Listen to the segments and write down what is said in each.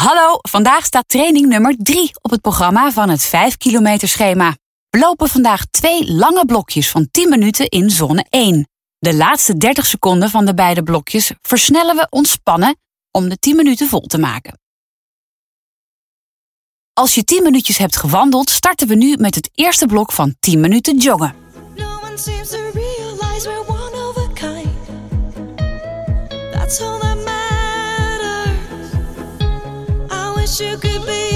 Hallo, vandaag staat training nummer 3 op het programma van het 5 kilometer schema. We lopen vandaag twee lange blokjes van 10 minuten in zone 1. De laatste 30 seconden van de beide blokjes versnellen we ontspannen om de 10 minuten vol te maken. Als je 10 minuutjes hebt gewandeld, starten we nu met het eerste blok van 10 minuten joggen. No you could be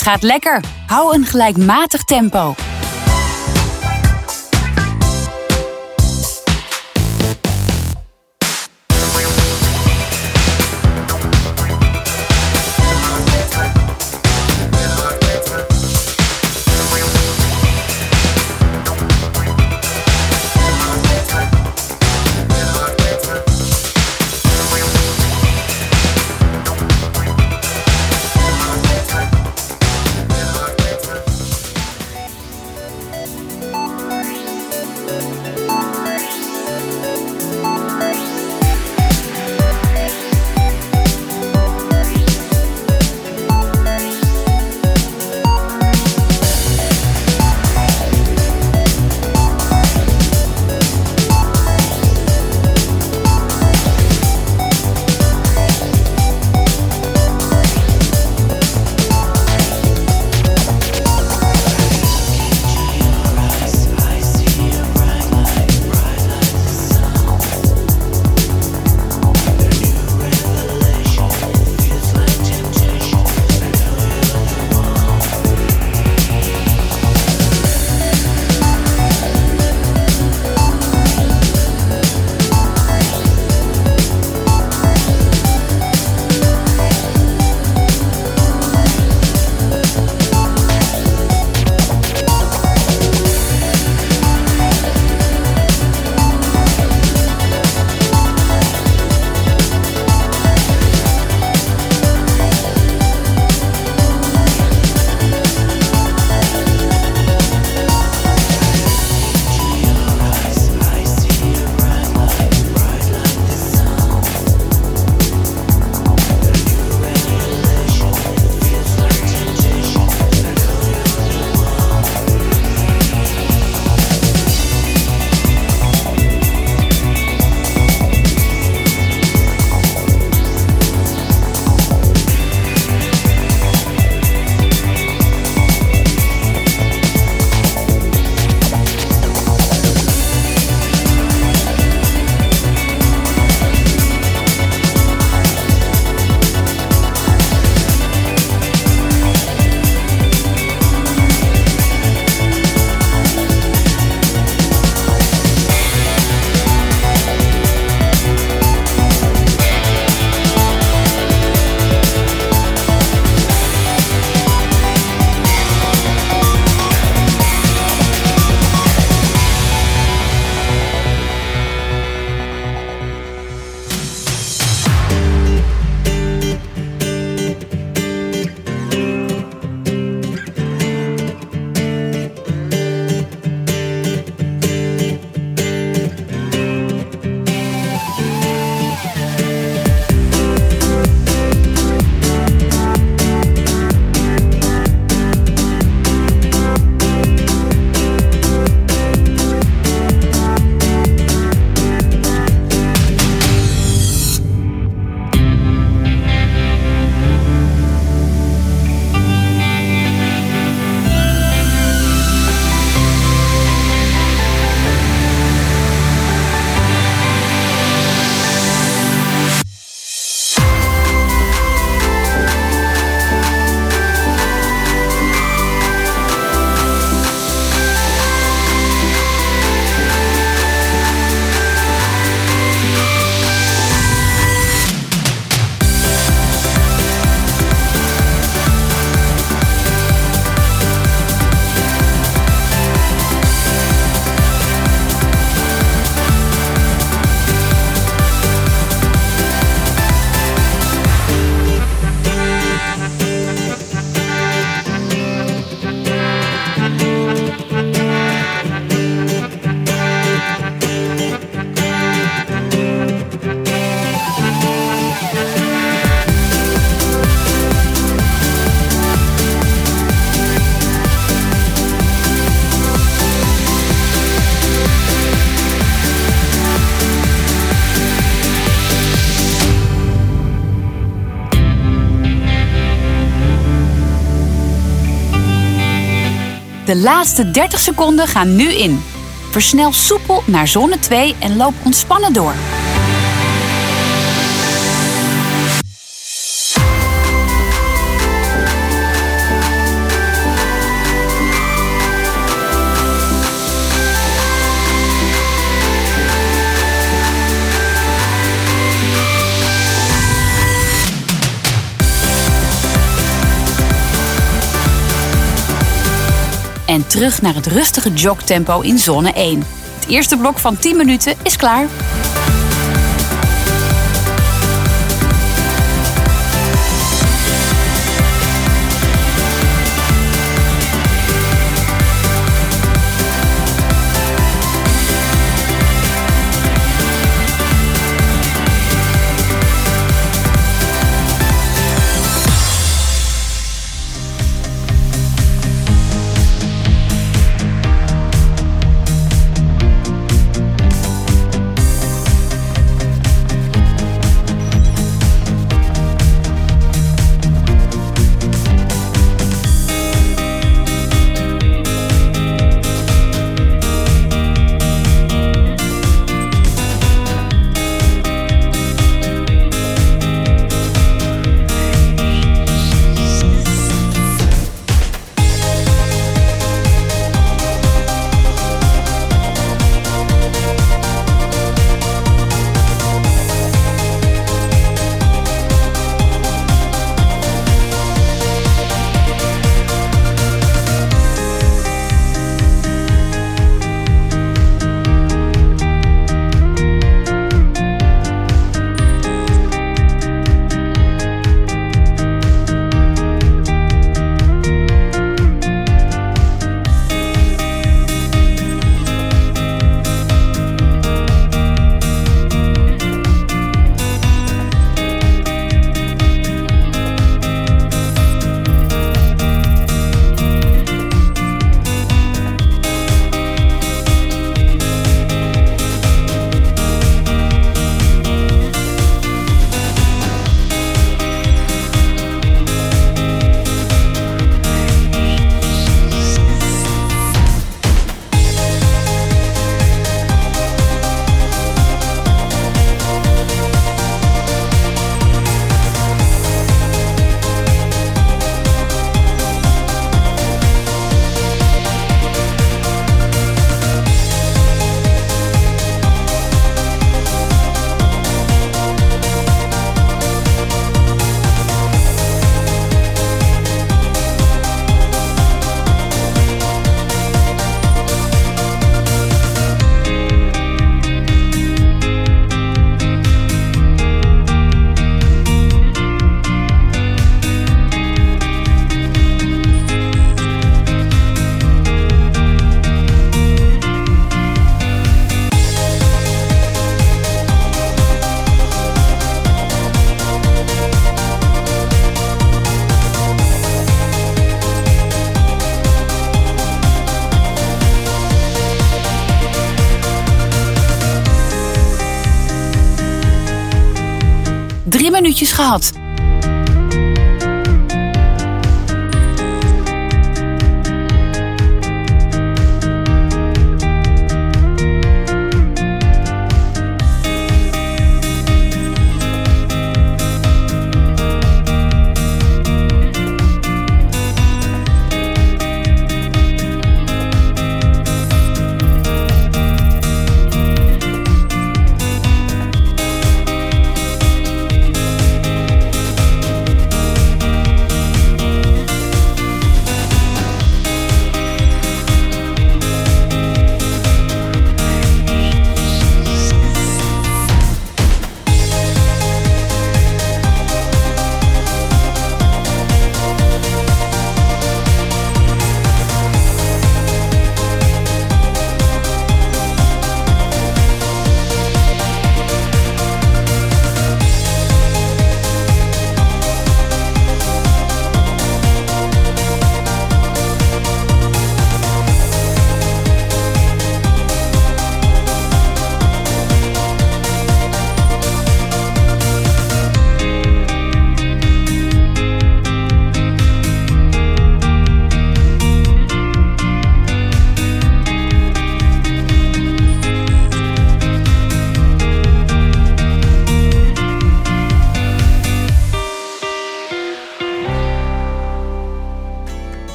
Het gaat lekker. Hou een gelijkmatig tempo. De laatste 30 seconden gaan nu in. Versnel soepel naar zone 2 en loop ontspannen door. En terug naar het rustige jogtempo in zone 1. Het eerste blok van 10 minuten is klaar.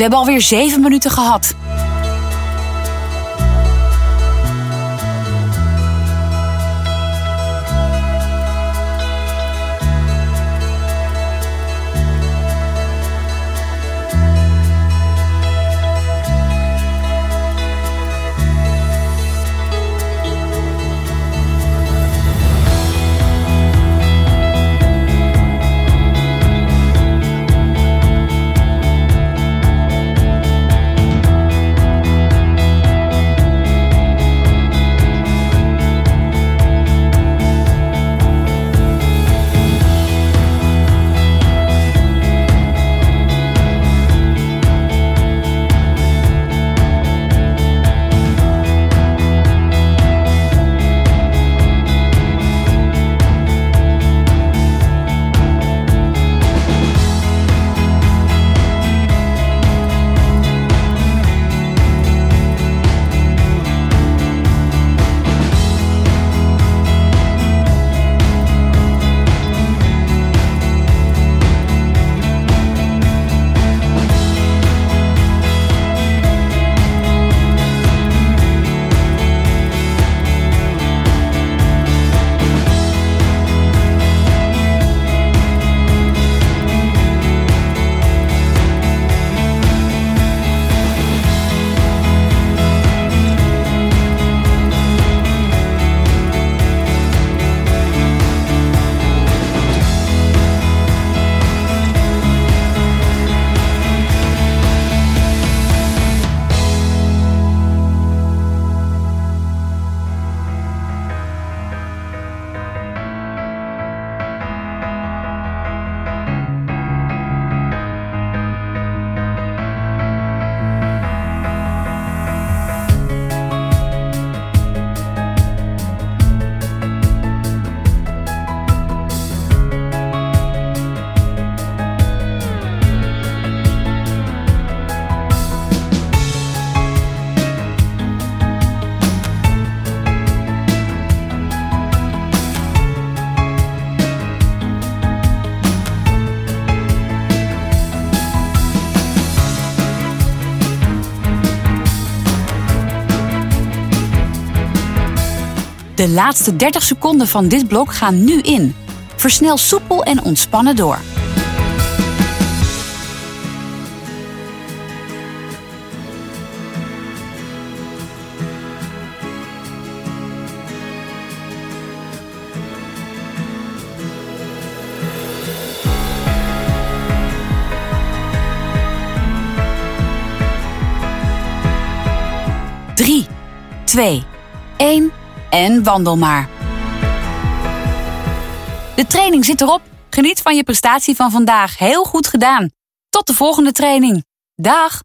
We hebben alweer 7 minuten gehad. De laatste 30 seconden van dit blok gaan nu in. Versnel soepel en ontspannen door. Drie, twee, één en wandel maar. De training zit erop. Geniet van je prestatie van vandaag. Heel goed gedaan. Tot de volgende training. Dag!